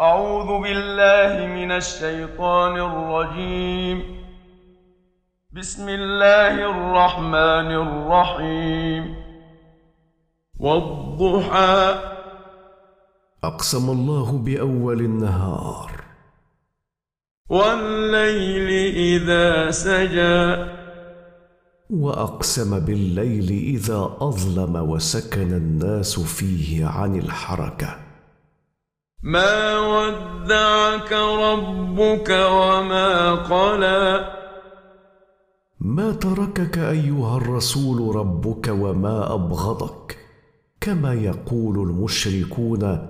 أعوذ بالله من الشيطان الرجيم. بسم الله الرحمن الرحيم. والضحى. أقسم الله بأول النهار. والليل إذا سجى. وأقسم بالليل إذا أظلم وسكن الناس فيه عن الحركة. ما ودعك ربك وما قلى. ما تركك أيها الرسول ربك وما أبغضك؟ كما يقول المشركون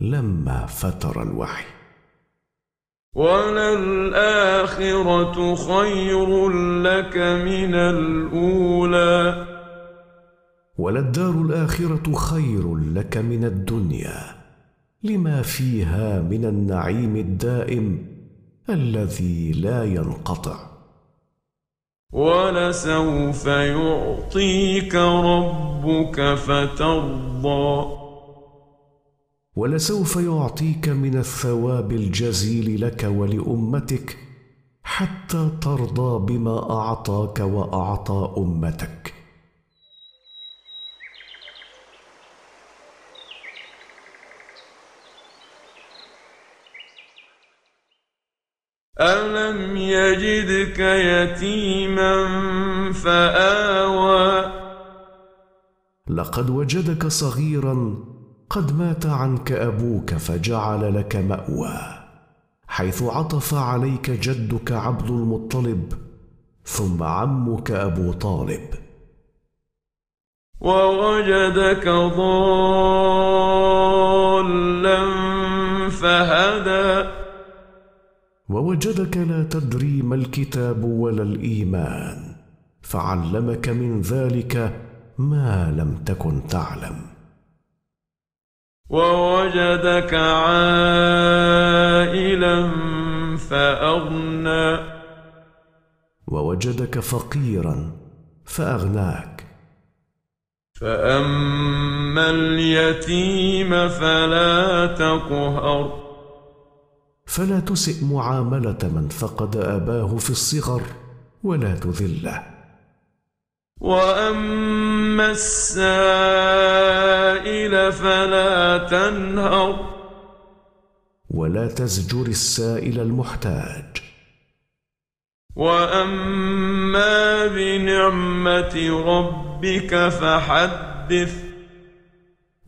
لما فتر الوحي. وللآخرة خير لك من الأولى. وللدار الآخرة خير لك من الدنيا. لما فيها من النعيم الدائم الذي لا ينقطع. ولسوف يعطيك ربك فترضى. ولسوف يعطيك من الثواب الجزيل لك ولأمتك حتى ترضى بما أعطاك وأعطى أمتك. ألم يجدك يتيما فآوى لقد وجدك صغيرا قد مات عنك أبوك فجعل لك ماوى. حيث عطف عليك جدك عبد المطلب ثم عمك ابو طالب. ووجدك ضالا ووجدك لا تدري ما الكتاب ولا الإيمان فعلمك من ذلك ما لم تكن تعلم. ووجدك عائلا فأغنى. ووجدك فقيرا فأغناك. فأما اليتيم فلا تقهر. فلا تسئ معاملة من فقد آباه في الصغر ولا تذله. وأما السائل فلا تنهر. ولا تزجر السائل المحتاج. وأما بنعمة ربك فحدث.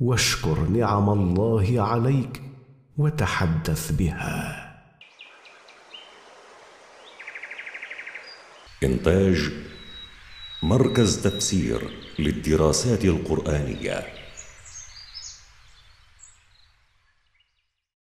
واشكر نعم الله عليك وتحدث بها. إنتاج مركز تفسير للدراسات القرآنية.